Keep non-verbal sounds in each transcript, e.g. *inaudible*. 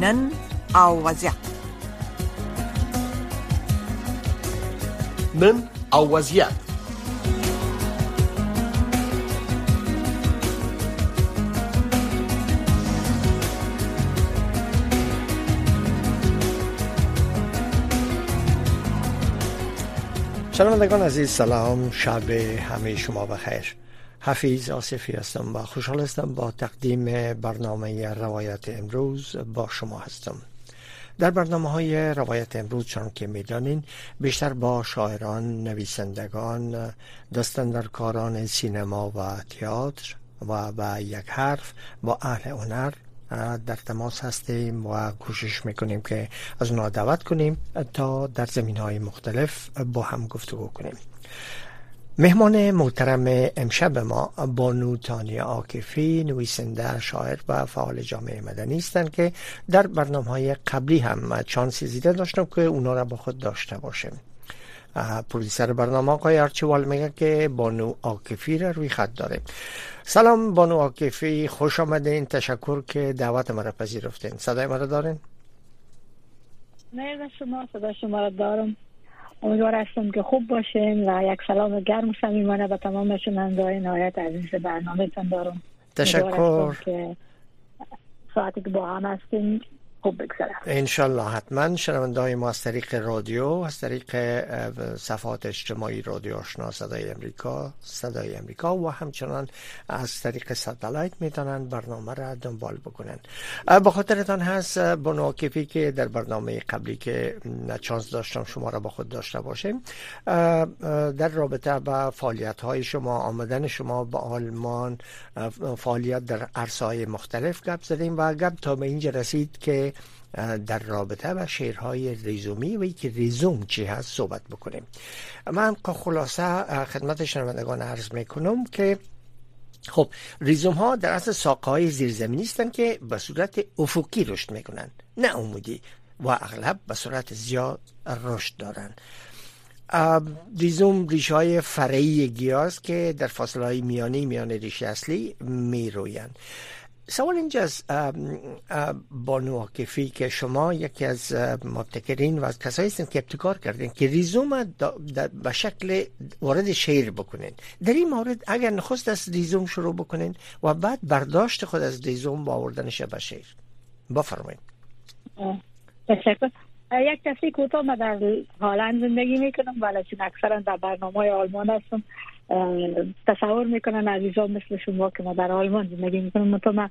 نن او وضعیت نن او وضعیت شنوندگان عزیز سلام. شب همه شما بخیر. حفیظ آصفی هستم و خوشحال هستم با تقدیم برنامه روایت امروز با شما هستم. در برنامه های روایت امروز چون که می‌دانین بیشتر با شاعران، نویسندگان، دستندرکاران سینما و تئاتر و به یک حرف با اهل هنر در تماس هستیم و کوشش می‌کنیم که از اونا دعوت کنیم تا در زمین های مختلف با هم گفتگو کنیم. مهمان محترم امشب ما بانو تانی آکفی نویسنده شاعر و فعال جامعه مدنی هستند که در برنامه های قبلی هم چانسی زیده داشتم که اونا را با خود داشته باشیم. پرویسر برنامه آقای ارچوال میگه که بانو آکفی را روی خط داره سلام بانو آکفی خوش آمدین. تشکر که دعوت مرا پذیرفتین. صدای مرا دارین؟ مرد شما صدا شما را دارم. امیدوار هستم که خوب باشین و یک سلام گرم صمیمانه به تمام شنوندههای نهایت عزیز برنامه دارم. تشکر. که ساعتی که با هم هستیم خوب بگذره انشالله حتما. شنونده های ما از طریق رادیو از طریق صفحات اجتماعی رادیو آشنا صدای امریکا صدای امریکا و همچنان از طریق ستلایت می‌تونن برنامه را دنبال بکنن. به خاطرتان هست بناکفی که در برنامه قبلی که چانس داشتم شما را با خود داشته باشیم. در رابطه با فعالیت های شما آمدن شما به آلمان فعالیت در عرصه مختلف گپ زدیم و گپ تا به اینجا رسید که در رابطه با شعرهای ریزومی و که ریزوم چی هست صحبت بکنیم. من خلاصه خدمت شنوندگان عرض می‌کنم که خب ریزوم ها در اصل ساقه های زیرزمینی هستند که به صورت افقی رشد می‌کنن نه عمودی و اغلب به صورت زیاد رشد دارن ریزوم ریشه های فرعی گیاست که در فاصله های میانی میان ریشه اصلی میرویند. سوال اینجاست بانو عاکفی که شما یکی از مبتکرین و از کسایی هستید که ابتکار کردین که ریزوم به شکل وارد شعر بکنین. در این مورد اگر نخست از ریزوم شروع بکنین و بعد برداشت خود از ریزوم با آوردنش به شعر. بفرمایید. یک کسی کوتاه ما در هالند زندگی می‌کنم. ولی چون اکثرا در برنامه آلمان هستم. تصور می‌کنن عزیزان مثل شما که ما در آلمان زندگی می‌کنم تو ما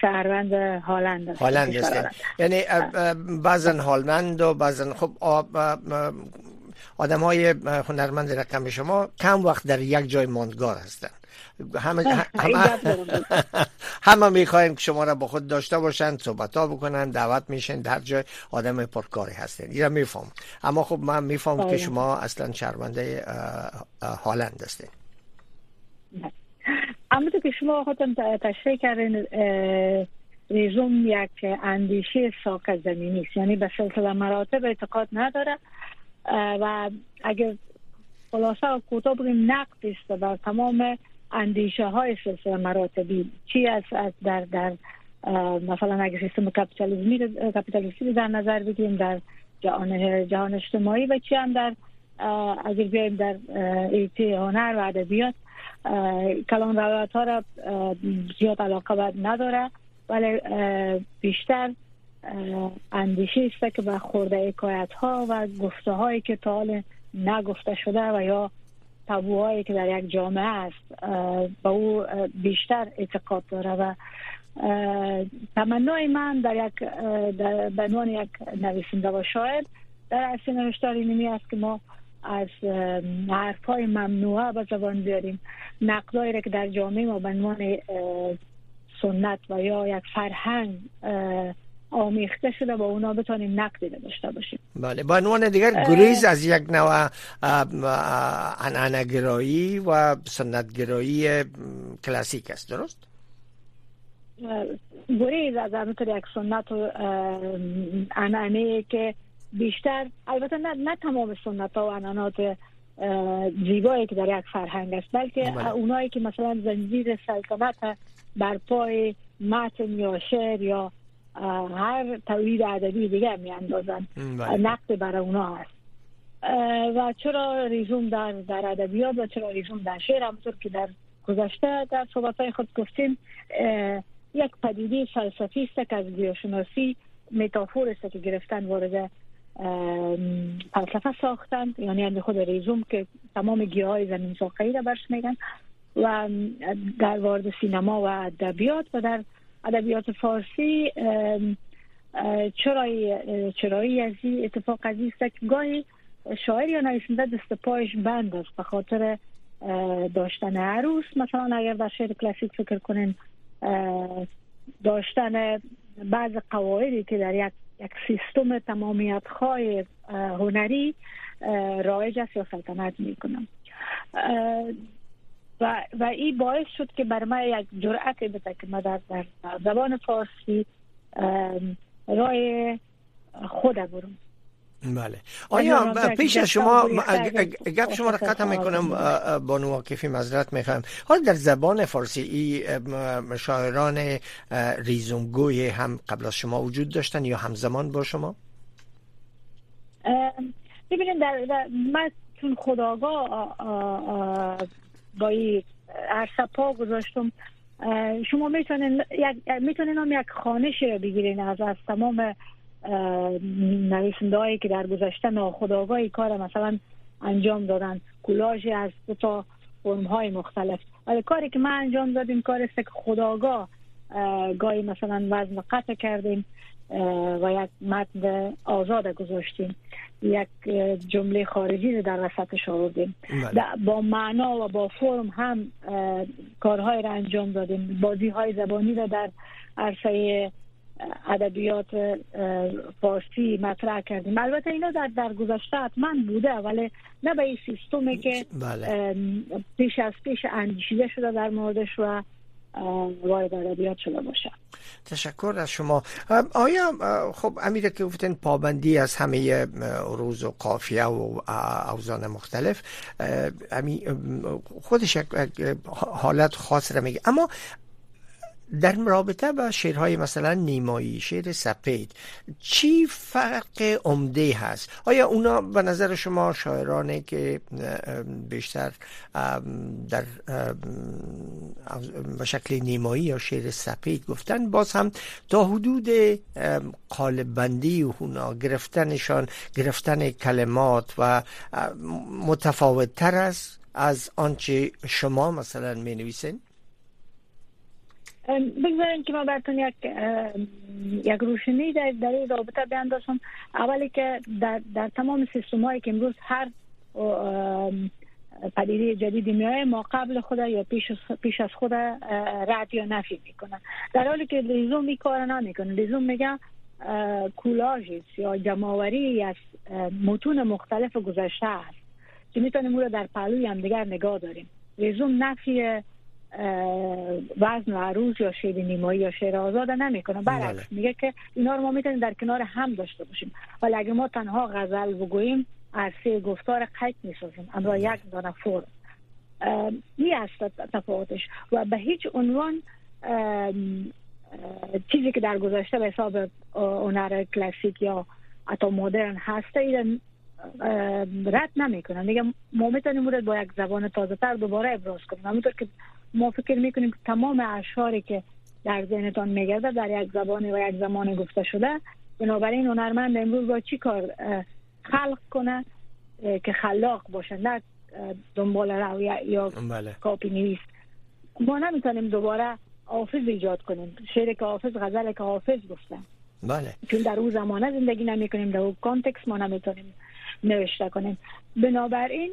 شهروند هالند هالند یعنی بعضا هالند و بعضا خب آدم های هنرمند رقم شما کم وقت در یک جای ماندگار هستند همه همه, می‌خواین *laughs* که شما را با خود داشته باشند صحبت ها بکنن دعوت میشن در جای آدم پرکاری هستین. اینا میفهم. اما خب من میفهم که شما اصلا شرمنده هالند هستین. اما که شما خودتون تشریح کردین ریزوم یک اندیشه ساک زمینی است. یعنی به سلسله مراتب اعتقاد نداره. و اگر خلاصه و کوتاه بگیم نقد است بر تمام اندیشه های سلسله مراتبی چی از در در مثلا اگر سیستم کپیتالیسمی کپیتالیستی در نظر بگیریم در جهان جهان اجتماعی و چی هم در اگر بیایم در ایتی هنر و ادبیات کلان روایت ها را زیاد علاقه نداره ولی بیشتر اندیشه است که به خورده حکایت ها و گفته هایی که تا حال نگفته شده و یا تابوهایی که در یک جامعه است به او بیشتر اعتقاد داره و تمنای من در یک به عنوان یک نویسنده و شاعر در اصل نوشتار اینمی است که ما از حرف های ممنوعه به زبان بیاریم. نقدایی را که در جامعه ما به عنوان سنت و یا یک فرهنگ آمیخته شده با اونا بتانیم نقدی داشته باشیم بله با عنوان دیگر گریز از یک نوع انعنگرایی و سنتگرایی کلاسیک است درست؟ گریز از همونطور یک سنت و انعنه که بیشتر البته نه, نه تمام سنت ها و انعنات زیبایی که در یک فرهنگ است بلکه بله. اونایی که مثلا زنجیر سلطنت بر پای متن یا شعر یا هر تولید ادبی دیگه میاندازن. بله. نقد برای اونا هست. و چرا ریزوم در در ادبیات و چرا ریزوم در شعر؟ همونطور که در گذشته در صحبت خود گفتیم یک پدیده فلسفی است که از بیوشناسی متافور است که گرفتن وارد فلسفه ساختند یعنی هم خود ریزوم که تمام گیاه های زمین ساقهی را برش میگن. و در وارد سینما و ادبیات و در ادبیات فارسی چرایی چرایی از اتفاق عزیز است که گاهی شاعر یا نویسنده دست پایش بند است به خاطر داشتن عروس. مثلا اگر در شعر کلاسیک فکر کنین داشتن بعض قواعدی که در یک یک سیستم تمامیت هنری رایج است یا سلطنت می‌کنم. و, و این باعث شد که بر من یک جرأت بده که من در, در زبان فارسی رای خود برم. بله. آیا پیش از شما گپ شما را قطع می‌کنم بانو واقفی مذرت می‌خوام. حالا در زبان فارسی ای شاعران ریزونگوی هم قبل از شما وجود داشتن یا همزمان با شما؟ ببینید در, در من چون خداگاه با عرصه پا گذاشتم. شما می‌تونین می‌تونین هم یک خانشی رو بگیرین از از تمام نویسنده هایی که در گذشته ناخداگاهی کار مثلا انجام دادن. کلاژی از دو تا فرم های مختلف. ولی کاری که ما انجام دادیم کار است که خداگاه گاهی مثلا وزن قطع کردیم. و یک متن آزاد گذاشتیم یک جمله خارجی رو در وسطش آوردیم بله. با معنا و با فرم هم کارهای را انجام دادیم بازی های زبانی را در عرصه ادبیات فارسی مطرح کردیم البته اینا در در گذشته حتما بوده ولی نه به این سیستمی که بله. پیش از پیش اندیشیده شده در موردش و وارد ادبیات شده باشه تشکر از شما. آیا خب امیر که گفتن پابندی از همه روز و قافیه و اوزان مختلف خودش حالت خاص را میگه. اما در رابطه با شعرهای مثلا نیمایی شعر سپید چی فرق عمده هست آیا اونا به نظر شما شاعرانه که بیشتر در به شکل نیمایی یا شعر سپید گفتن باز هم تا حدود قالب بندی اونا گرفتنشان گرفتن کلمات و متفاوت تر است از آنچه شما مثلا می نویسین؟ بگذارین که ما براتون یک یک روشنی در در این رابطه بیاندازم. اولی که در, در تمام سیستم هایی که امروز هر پدیده جدیدی میایه ما قبل خود یا پیش, پیش از خود رد یا نفی می‌کنن. در حالی که لیزوم می کار نمی‌کنه. لیزوم میگه کولاژ یا جمعوری از متون مختلف گذشته است. که می‌تونیم او رو در پهلوی هم دیگر نگاه داریم. لیزوم نفی وزن و عروض یا شعر نیمایی یا شعر آزاد نمی‌کنه. برعکس بله. میگه که اینا رو ما می‌تونیم در کنار هم داشته باشیم. ولی اگه ما تنها غزل بگوییم عرصه گفتار قید می‌سازیم. اما بله. یک دانه فرم این است تفاوتش. و به هیچ عنوان چیزی که در گذشته به حساب هنر کلاسیک یا حتی مدرن هسته ایران رد نمی‌کنن دیگه ما می‌تونیم مورد با یک زبان تازه تر دوباره ابراز کنیم. همونطور که ما فکر می‌کنیم که تمام اشعاری که در ذهنتان میگرده در یک زبان و یک زمان گفته شده بنابراین هنرمند امروز با چی کار خلق کنه؟ که خلاق باشه نه دنبال رو یا بله. کاپی نویس. ما نمی‌تونیم دوباره حافظ ایجاد کنیم. شعر که حافظ غزل که حافظ گفتن بله. چون در اون زمانه زندگی نمی کنیم در اون context ما نمی‌تونیم نوشته کنیم. بنابراین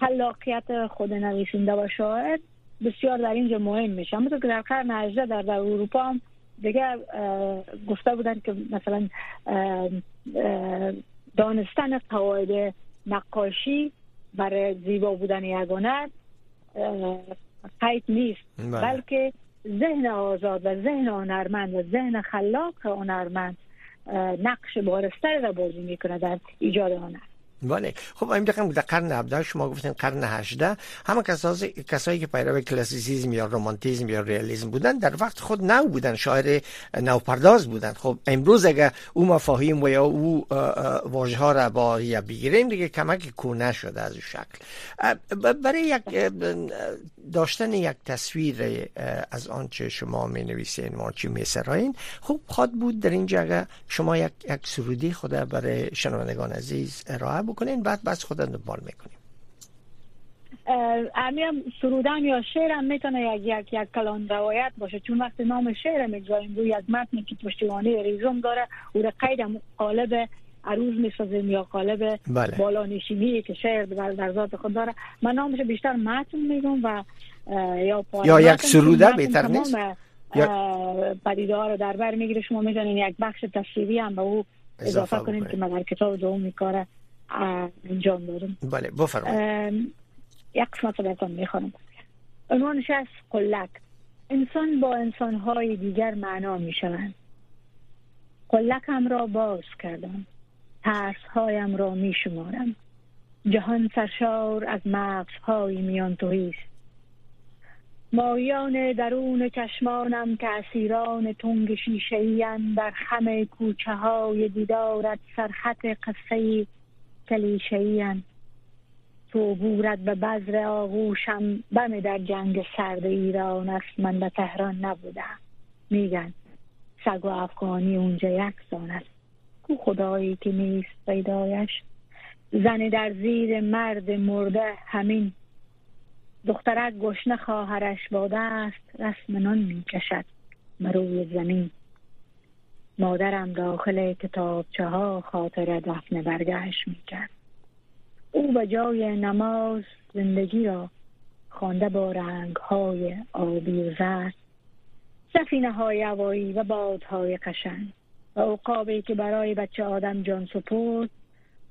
خلاقیت خود نویسنده و شاعر بسیار در اینجا مهم میشه. اما که در قرن 18 در, در اروپا هم دیگه گفته بودن که مثلا دانستن قواعد نقاشی برای زیبا بودن یک هنر قید نیست. بله. بلکه ذهن آزاد و ذهن هنرمند و ذهن خلاق هنرمند نقش بارستر را بازی می‌کنه در ایجاد هنر. بله. خب این دقیقا در قرن 17 شما گفتین قرن 18 همه کسایی کسایی که پیرو کلاسیسیسم یا رومانتیسم یا ریالیسم بودن در وقت خود نو بودن شاعر نوپرداز بودن. خب امروز اگر او مفاهیم و یا او واژه ها را با یا بگیریم دیگه کمک کونه شده از شکل. برای یک داشتن یک تصویر از آنچه شما می نویسین و آنچه می سراین خب خواد بود در این جگه شما یک, یک سرودی خود برای شنوندگان عزیز ارائه بکنین بعد بس خود دنبال می‌کنیم. امیم سرودم یا شعرم می‌تونه یک یک یک کلان روایت باشه چون وقتی نام شعر می‌گذاریم روی یک متنی که پشتیبانی ریزم داره او را قید قالب عروض می‌سازیم یا قالب بله. بالا نشینی که شعر در, ذات خود داره. من نامش بیشتر متن میگم و یا یا یک سروده بهتر نیست؟ پدیده در بر می‌گیره شما می‌تونین یک بخش تصویری هم به او اضافه کنیم که من در کتاب دوم میکاره انجام دارم بله بفرمایید. یک قسمت براتون می‌خوانم. عنوانش از قلک انسان با انسانهای دیگر معنا می‌شوند. قلکم را باز کردم. هایم را میشمارم. جهان سرشار از مغزهای میان تویست مایان درون چشمانم که اسیران تنگ شیشه‌این در خم کوچه های دیدارت سرخط قصه کلیشه‌این تو بورد به بذر آغوشم بم در جنگ سرد ایران است. من به تهران نبودم. میگن سگ و افغانی اونجا یک سان است. کو خدایی که نیست پیدایش؟ زن در زیر مرد مرده همین. دخترک گشنه خواهرش با دست رسم نان می‌کشد. روی زمین. مادرم داخل کتابچه ها خاطر دفن برگشت می‌کرد. او به جای نماز زندگی را خوانده با رنگ های آبی و زرد سفینه های هوایی و بادهای قشنگ و اوقابی که برای بچه آدم جان سپرد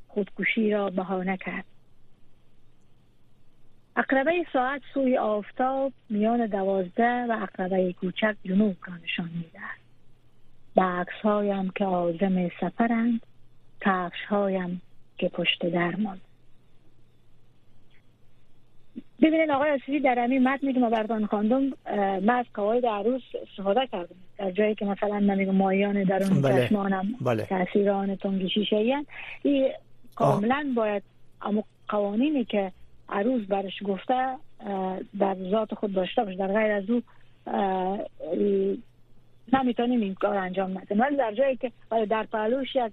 خودکشی را بهانه کرد. اقربه ساعت سوی آفتاب میان دوازده و اقربه کوچک جنوب را نشان می‌دهد. عکس هایم که آزم سفرند کفش هایم که پشت درمان ببینید آقای اسیدی در همین متنی که ما بردان خواندم من از قواعد عروس استفاده کردم در جایی که مثلا نمیگم مایان درون بله. چشمانم بله. تاثیران تنگی شیشه این کاملا باید اما قوانینی که عروس برش گفته در ذات خود داشته باشه در غیر از او نمی‌تونیم این کار انجام ندیم ولی در جایی که در پهلوش یک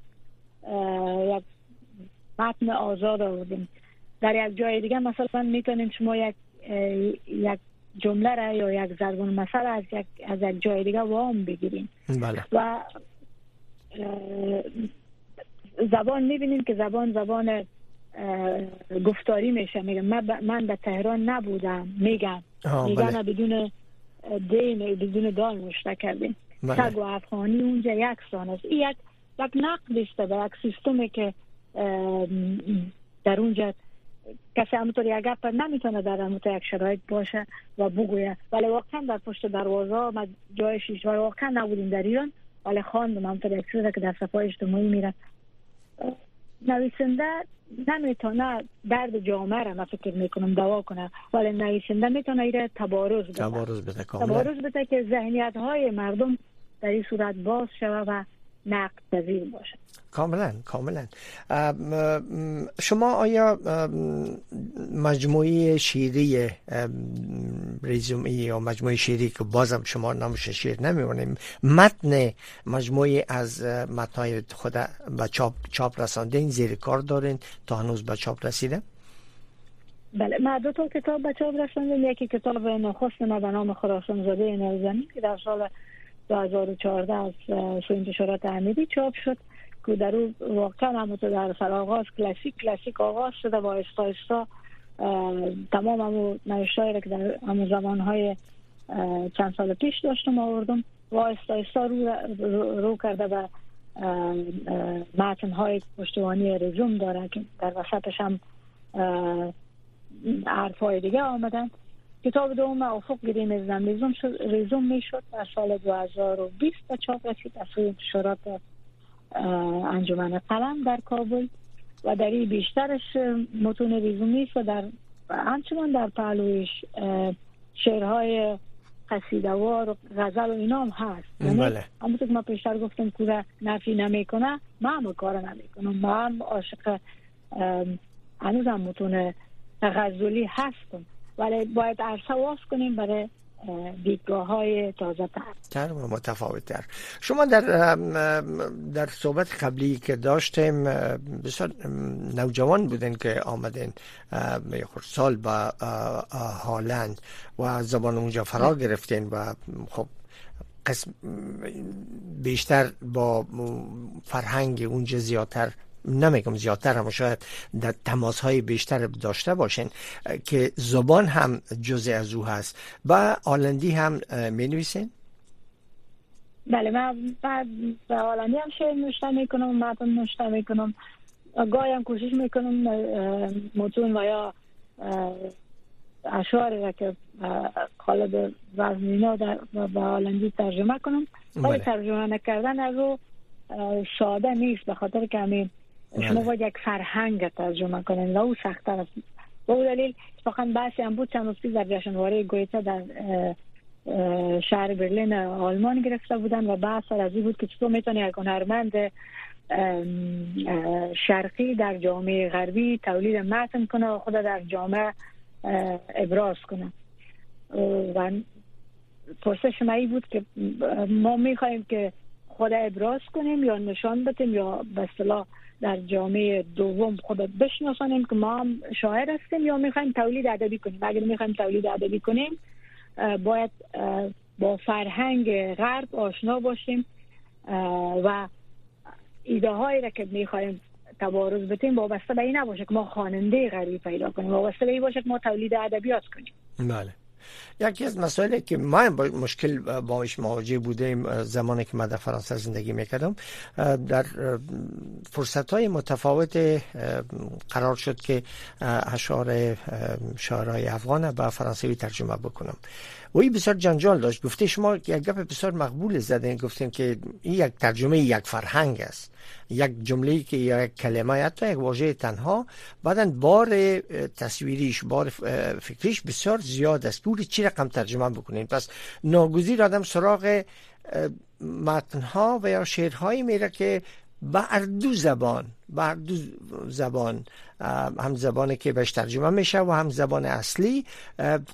یک متن آزاد آوردیم در یک جای دیگه مثلا می‌تونیم شما یک یک جمله را یا یک ضرب مثلا از یک از یک جای دیگه وام بگیریم بله. و زبان می‌بینیم که زبان زبان گفتاری میشه میگم من به تهران نبودم میگم میگم بله. بدون دین بدون دال مشته کردیم. سگ و افغانی اونجا یک سان است. یک یک نقد است به یک سیستمی که در اونجا کسی همونطور یک گپ نمی‌تونه در همونطور یک شرایط باشه و بگویه. ولی واقعا در پشت دروازه ما جای شیش واقعا نبودیم در ایران. ولی خواندم همونطور یک که در صفحه اجتماعی میره نویسنده نمی‌تونه درد جامعه را من فکر می‌کنم دوا کنه ولی نویسنده می‌تونه ایره تبارز بده. تبارز بده تبارز بده که ذهنیت های مردم در این صورت باز شود و نقد پذیر باشه. کاملا کاملا. شما آیا مجموعه شیری ریزومی یا مجموعه شیری که بازم شما نامش شیر نمیمونیم متن مجموعه از متنهای خود به چاپ, چاپ رساندین زیر کار دارین تا هنوز به چاپ رسیده؟ بله ما دو تا کتاب به چاپ رساندیم. یکی کتاب نخست ما به نام خراسان زاده نوزنی که در سال 2014 از سوی انتشارات امیری چاپ شد. که در او واقعا همونطور در سر کلاسیک کلاسیک آغاز شده و آیستا آیستا تمام همون نوشتایی که در همون زمانهای چند سال پیش داشتم آوردم و آیستا رو, رو, کرده به های پشتوانی رزوم داره که در وسطش هم حرف های دیگه آمدن. کتاب دوم افق گریم ریزم ریزوم می شد در سال 2020 به چاپ رسید از سوی انتشارات انجمن قلم در کابل و در این بیشترش متون ریزومی است و در همچنان در پهلویش شعرهای قصیدوار و غزل و اینا هم هست یعنی بله. همونطور که ما پیشتر گفتم کوره نفی نمی‌کنه ما هم کار نمی‌کنم ما هم عاشق هنوز هم متون غزلی هستم. ولی باید عرصه واس کنیم برای دیدگاه های تازه تر. و متفاوت تر شما در در صحبت قبلی که داشتیم بسیار نوجوان بودن که آمدین سال به هالند و زبان اونجا فرا گرفتین و خب قسم بیشتر با فرهنگ اونجا زیادتر نمیگم زیادتر هم شاید در تماس های بیشتر داشته باشین که زبان هم جزء از او هست و آلندی هم می نویسین؟ بله من بعد به آلندی هم شعر نوشته می‌کنم متن نوشته می‌کنم گاهی هم کوشش می‌کنم متون و یا اشعاری را که قالب وزن در به آلندی ترجمه کنم ولی بله. ترجمه نکردن از او ساده نیست به خاطر که همین شما باید یک فرهنگ ترجمه کنین و او سختتر است. به او دلیل اتفاقا بحثی هم بود چند روز در جشنواره گویته در شهر برلین آلمان گرفته بودن و بحث از این بود که چطور می‌تونه یک هنرمند شرقی در جامعه غربی تولید متن کنه و خود در جامعه ابراز کنه. و پرسش ما بود که ما می‌خوایم که خود ابراز کنیم یا نشان بدیم یا به اصطلاح در جامعه دوم خود بشناسانیم که ما هم شاعر هستیم یا می‌خوایم تولید ادبی کنیم. اگر می‌خوایم تولید ادبی کنیم باید با فرهنگ غرب آشنا باشیم و ایده هایی را که می‌خوایم تبارز بتیم وابسته به این نباشه که ما خواننده غریبی پیدا کنیم. وابسته به این باشه که ما تولید ادبیات کنیم. بله. یکی از مسائلی که ما با مشکل باش مواجه بودیم زمانی که من در فرانسه زندگی می‌کردم در فرصت های متفاوت قرار شد که اشعار شاعرای افغان به فرانسوی ترجمه بکنم. و این بسیار جنجال داشت. گفته شما یک گپ بسیار مقبول زدین. گفتین که این یک ترجمه یک فرهنگ است. یک جمله که یک کلمه حتی یک واژه تنها. بعدا بار تصویریش بار فکریش بسیار زیاد است. پوری چی رقم ترجمه بکنین. پس ناگزیر آدم سراغ متنها و یا شعرهایی میره که بر دو زبان بر دو زبان هم زبانی که بهش ترجمه میشه و هم زبان اصلی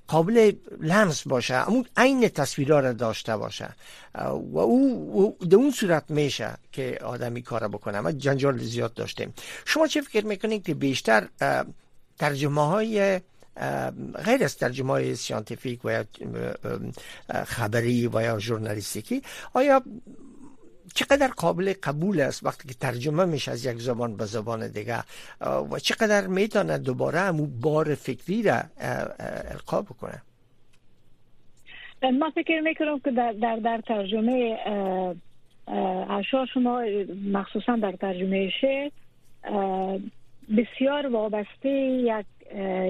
قابل لمس باشه. اون عین تصویرها را داشته باشه. و او در اون صورت میشه که آدمی کار بکنه. ما جنجال زیاد داشتیم. شما چه فکر می‌کنید که بیشتر ترجمه های غیر از ترجمه های سیانتیفیک و یا خبری و یا ژورنالیستیکی آیا چقدر قابل قبول است وقتی که ترجمه میشه از یک زبان به زبان دیگه و چقدر می‌تونه دوباره همو بار فکری را القا بکنه؟ من فکر می‌کنم که در, در, در ترجمه اشعار شما مخصوصا در ترجمه شعر بسیار وابسته یک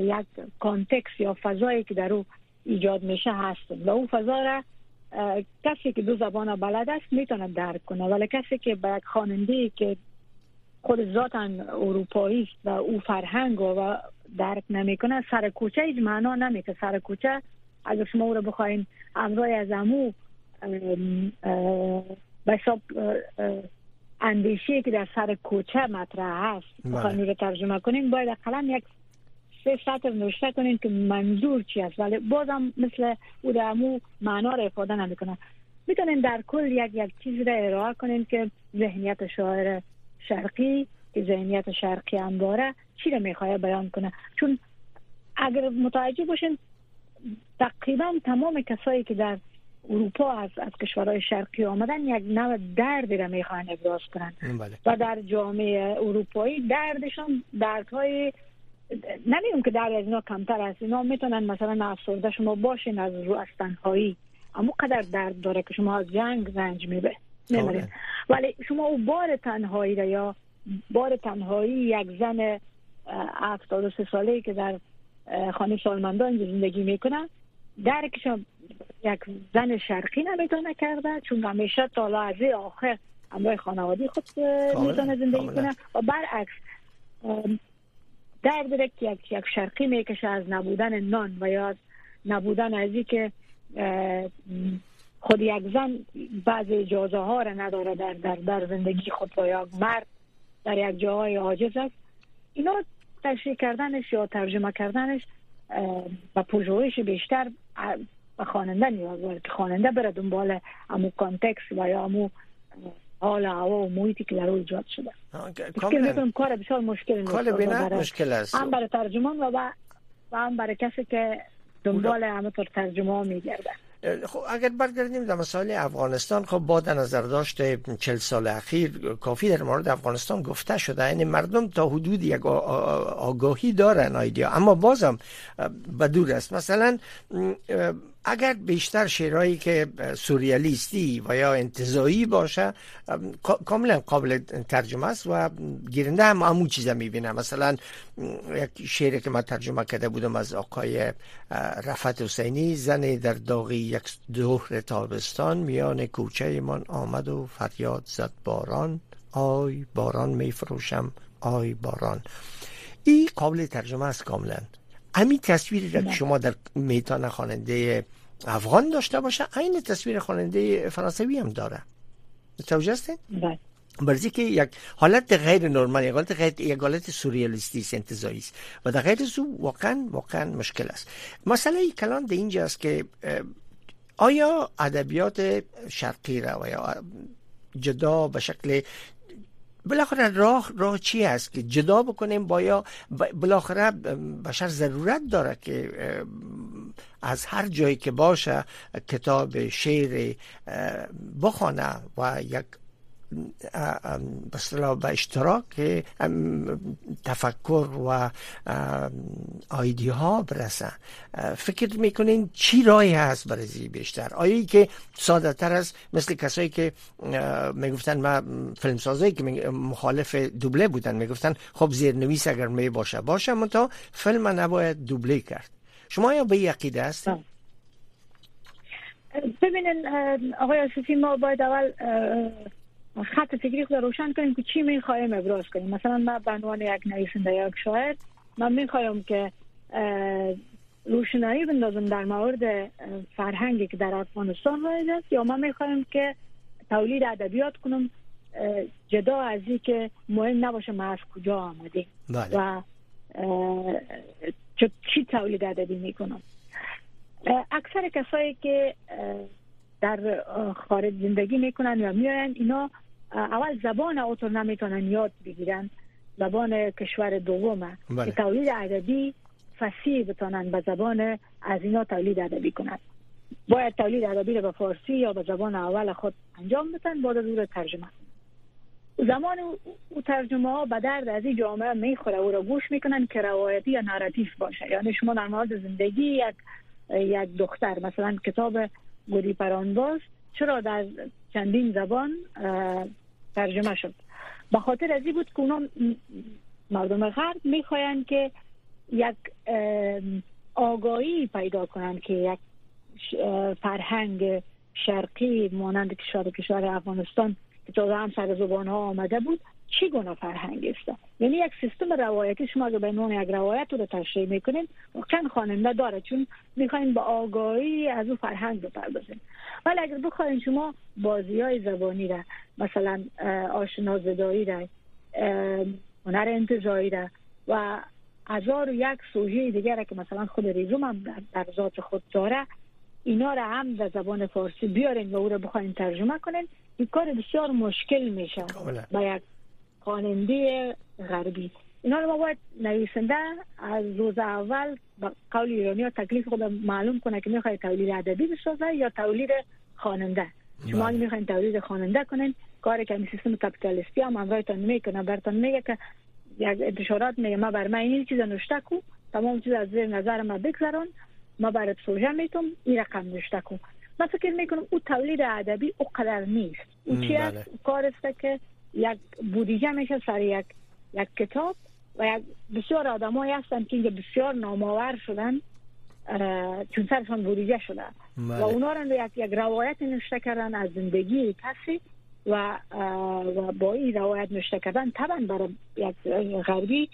یک کانتکس یا فضایی که در او ایجاد میشه هست و او فضا را کسی که دو زبان بلد است می‌تونه درک کنه ولی کسی که به یک خواننده که خود ذاتن اروپایی است و او فرهنگ و درک نمی‌کنه سر کوچه هیچ معنا نمی‌کنه سر کوچه اگر شما او رو بخواین امرای از امو به حساب اندیشه که در سر کوچه مطرح هست بله. بخواین رو ترجمه کنیم باید قلم یک سه سطر نوشته کنین که منظور چی است. ولی بازم مثل او دمو معنا را افاده نمی‌کنه. می‌تونین در کل یک یک چیز را ارائه کنین که ذهنیت شاعر شرقی که ذهنیت شرقی هم داره چی را می‌خواه بیان کنه. چون اگر متوجه باشین تقریبا تمام کسایی که در اروپا از از کشورهای شرقی آمدن یک نوع دردی را می‌خواهن ابراز کنن. بله. و در جامعه اروپایی دردشان دردهای نمیگم که در از اینا کمتر است اینا می‌تونن مثلا افسرده شما باشین از رو از تنهایی اما قدر درد داره که شما از جنگ رنج میبه. آره. ولی شما او بار تنهایی را یا بار تنهایی یک زن افتاد و سه ساله که در خانه سالمندان زندگی می‌کنه شما یک زن شرقی نمی‌تونه کرده چون همیشه تا لحظه آخر همراه خانوادی خود می‌تونه زندگی کنه. و برعکس در داره که یک, یک شرقی می‌کشه از نبودن نان و یا از نبودن از که خود یک زن بعض اجازه ها را نداره در, در, در زندگی خود و یا مرد در یک جاهای عاجز است. اینا تشریح کردنش یا ترجمه کردنش و پژوهش بیشتر به خواننده نیاز داره که خواننده بره دنبال امو context و یا امو حال هوا و محیطی که در ایجاد شده. کاملا کار بسیار مشکل کار مشکل است. هم برای ترجمان و, و هم برای کسی که دنبال همه طور ترجمه میگرده. خب اگر برگردیم در مسائل افغانستان خب با در نظر داشت چل سال اخیر کافی در مورد افغانستان گفته شده. یعنی مردم تا حدود یک آگاهی دارن idea اما بازم بدور است. مثلا اگر بیشتر شعرهایی که سوریالیستی و یا انتظایی باشه کاملا قابل ترجمه است و گیرنده هم همون چیز می‌بینه مثلا یک شعری که من ترجمه کرده بودم از آقای رفت حسینی زن در داغی یک ظهر تابستان میان کوچه من آمد و فریاد زد باران. آی باران میفروشم آی باران. این قابل ترجمه است کاملا. همین تصویری را که شما در میتان خواننده افغان داشته باشه این تصویر خواننده فرانسوی هم داره. متوجه هستین؟ بله. برزی که یک حالت غیر نرمال یک حالت غیر یک حالت سوریالیستی است است. و در غیر سو واقعا واقعا مشکل است. مسئله کلان در اینجا است که آیا ادبیات شرقی را و یا جدا به شکل بالاخره راه راه چی است که جدا بکنیم بایا بالاخره بشر ضرورت داره که از هر جایی که باشه کتاب شعر بخوانه و یک به به اشتراک تفکر و آیدی ها برسن. فکر می‌کنین چی راهی هست برای بیشتر؟ آیا که ساده تر است مثل کسایی که می‌گفتن ما فیلم سازایی که مخالف دوبله بودن می‌گفتن خب زیرنویس اگر می باشه باشه منتها فیلم نباید دوبله کرد. شما یا به یقیده است؟ ببینین آقای آسفی ما باید اول خط فکری خود روشن کنیم که چی می‌خوایم ابراز کنیم مثلا من به عنوان یک نویسنده یک شاعر من می‌خوایم که روشنایی بندازم در مورد فرهنگی که در افغانستان رایج است یا من می‌خوایم که تولید ادبیات کنم جدا از این که مهم نباشه ما از کجا آمدیم بله. و چی تولید ادبی می‌کنم اکثر کسایی که در خارج زندگی می‌کنن یا میاین اینا اول زبان اوتور نمی‌تونن یاد بگیرن. زبان کشور دومه بله. که تولید ادبی فصیح بتونن به زبان از اینا تولید ادبی کنند باید تولید ادبی رو به فارسی یا به زبان اول خود انجام بدن بعد از ترجمه. زمان او ترجمه ها به درد از این جامعه می‌خوره. او را گوش می‌کنن که روایتی یا ناراتیف باشه. یعنی شما در مورد زندگی یک یک دختر مثلا کتاب گوری پرانباز چرا در چندین زبان ترجمه شد. به خاطر از بود که اونا مردم غرب می‌خواین که یک آگاهی پیدا کنن که یک فرهنگ شرقی مانند کشور کشور افغانستان که تا هم سر زبان ها آمده بود چی گونه فرهنگ است؟ یعنی یک سیستم روایتی شما اگر به نوع یک روایت رو تشریح می‌کنین چند خواننده داره چون می‌خواین به آگاهی از او فرهنگ بپردازین. ولی اگر بخواین شما بازی های زبانی را مثلا آشنا زدایی را هنر انتظاری را و هزار و یک سوژه دیگر که مثلا خود ریزوم هم در ذات خود داره اینا را هم در زبان فارسی بیارین و او را بخواین ترجمه کنین این کار بسیار مشکل میشه با یک خواننده غربی. اینا رو ما باید نویسنده از روز اول با قول ایرانی تکلیف خود معلوم کنه که می‌خواد تولید ادبی بسازه یا تولید خواننده. شما بله. می‌خواین تولید خواننده کنین کاری که سیستم کپیتالیستی هم امرایتان می‌کنه. برتان میگه که یک انتشارات میگه ما بر من این چیز نوشته کو تمام چیز از زیر نظر ما بگذران ما برات پروژه می‌تونم این رقم نوشته کو. من فکر می‌کنم او تولید ادبی او قدر نیست. او چی بله. کار است که یک بودیجه میشه سر یک یک کتاب و یک بسیار آدمایی هستن که بسیار نامآور شدن چون سرشان بودیجه شده و بله. اونا رو یک یک روایت نوشته کردن از زندگی کسی و با این روایت نوشته کردن طبعا برای یک غربی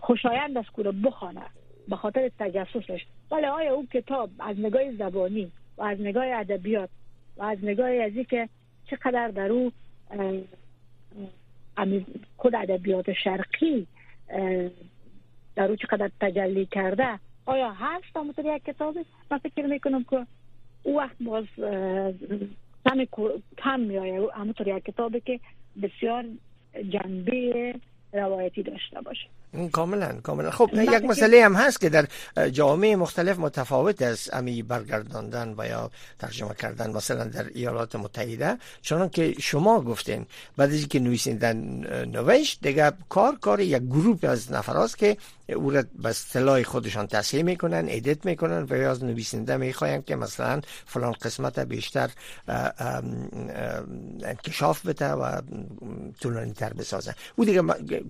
خوشایند است که بخوانه به خاطر تجسسش ولی آیا اون کتاب از نگاه زبانی و از نگاه ادبیات و از نگاه از که چقدر در او خود ادبیات شرقی در او چقدر تجلی کرده. آیا هست همونطور یک کتاب من فکر می‌کنم که او وقت باز کم کم میآید. همونطور یک کتابی که بسیار جنبه روایتی داشته باشه. کاملا کاملا. خب یک مسئله هم هست که در جامعه مختلف متفاوت است امی برگرداندن و یا ترجمه کردن مثلا در ایالات متحده. چون که شما گفتین بعد از اینکه نویسیندن نوشت دیگه کار کار یک گروه از نفراست که او را به اصطلاح خودشان تصحیح می‌کنن edit می‌کنن و از نویسنده می‌خواین که مثلا فلان قسمت بیشتر انکشاف بده و طولانی تر بسازن او دیگه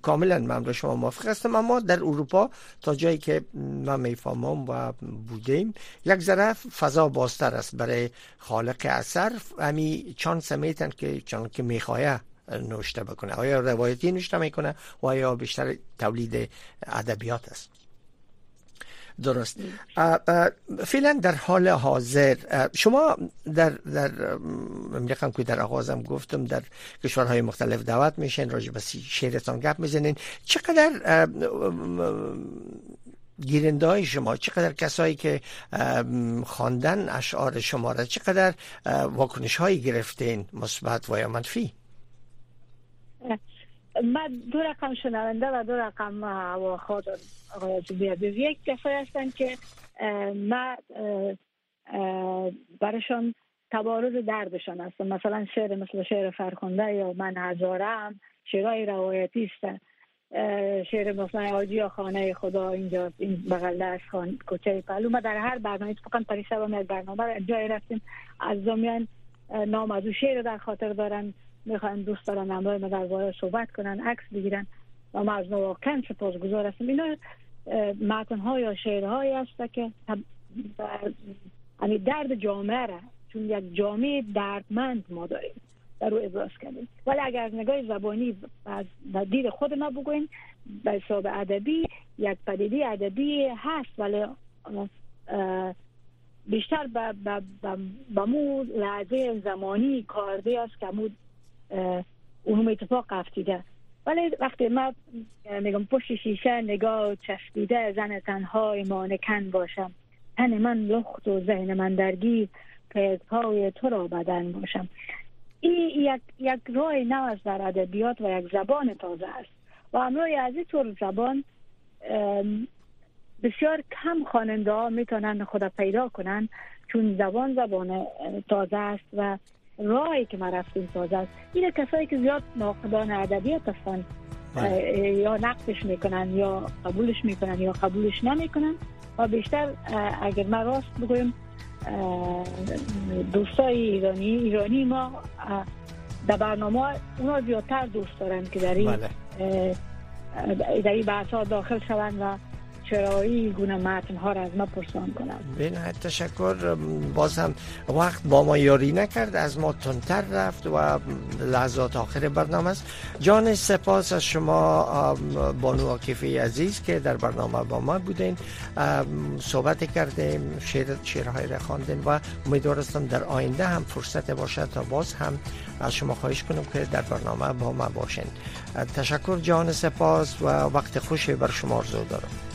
کاملا من شما موافق هستم اما در اروپا تا جایی که من می‌فهمم و بودیم یک ذره فضا بازتر است برای خالق اثر. همی چانس میتن که چون که می‌خواه نوشته بکنه. آیا روایتی نوشته می‌کنه و آیا بیشتر تولید ادبیات است؟ درست. فعلا در حال حاضر شما در در می‌خوام که در آغازم گفتم در کشورهای مختلف دعوت میشن راجع به شعرتان گپ می‌زنین. چقدر گیرنده های شما چقدر کسایی که خواندن اشعار شما را چقدر واکنش هایی گرفتین مثبت و یا منفی؟ من دو رقم شنونده و دو رقم هواخواه دارم آقای یک کسایی هستن که من برشان تبارز دردشان هستم مثلا شعر مثل شعر فرخونده یا من هزارم شعرهای روایتی است. شعر مثلا آجی خانه خدا اینجا این بغل از خان کوچه پلو. ما در هر برنامه فقط پریشب هم برنامه جای رفتیم. از زمیان نام از او شعر در خاطر دارن. می‌خوان دوست دارن همراه ما در باره صحبت کنن عکس بگیرن و ما از واقعا سپاسگزار هستیم. اینا متن یا شعر هایی هست که یعنی درد جامعه را چون یک جامعه دردمند ما داریم در رو ابراز کردیم. ولی اگر از نگاه زبانی از دید خود ما بگویم به حساب ادبی یک پدیده ادبی هست ولی بیشتر به مو لحظه زمانی کارده است که مو اونم اتفاق افتیده ولی وقتی ما میگم پشت شیشه نگاه چسبیده زن تنهای مانکن باشم. تن من لخت و ذهن من درگیر پای تو را بدن باشم. این یک, یک راه نو است در ادبیات و یک زبان تازه است. و همراه از این طور زبان بسیار کم خواننده ها می‌تونن خدا پیدا کنن چون زبان زبان تازه است و راهی که ما رفتیم تازه است این کسایی که زیاد ناقدان ادبیات هستن بله. یا نقدش می‌کنن یا قبولش می‌کنن یا قبولش نمی‌کنن و بیشتر اگر ما راست بگویم دوستای ایرانی ایرانی ما در برنامه اونا زیادتر دوست دارن که در این بله. در این بحث ها داخل شوند و چرایی گونه متن ها را از ما پرسان کنم به تشکر باز وقت با ما یاری نکرد از ما تندتر رفت و لحظات آخر برنامه است. جان سپاس از شما بانو آکیفی عزیز که در برنامه با ما بودین. صحبت کردیم شعر شعرهای را خواندین و امیدوارستم در آینده هم فرصت باشد تا باز هم از شما خواهش کنم که در برنامه با ما باشین. تشکر جان سپاس و وقت خوشی بر شما آرزو دارم.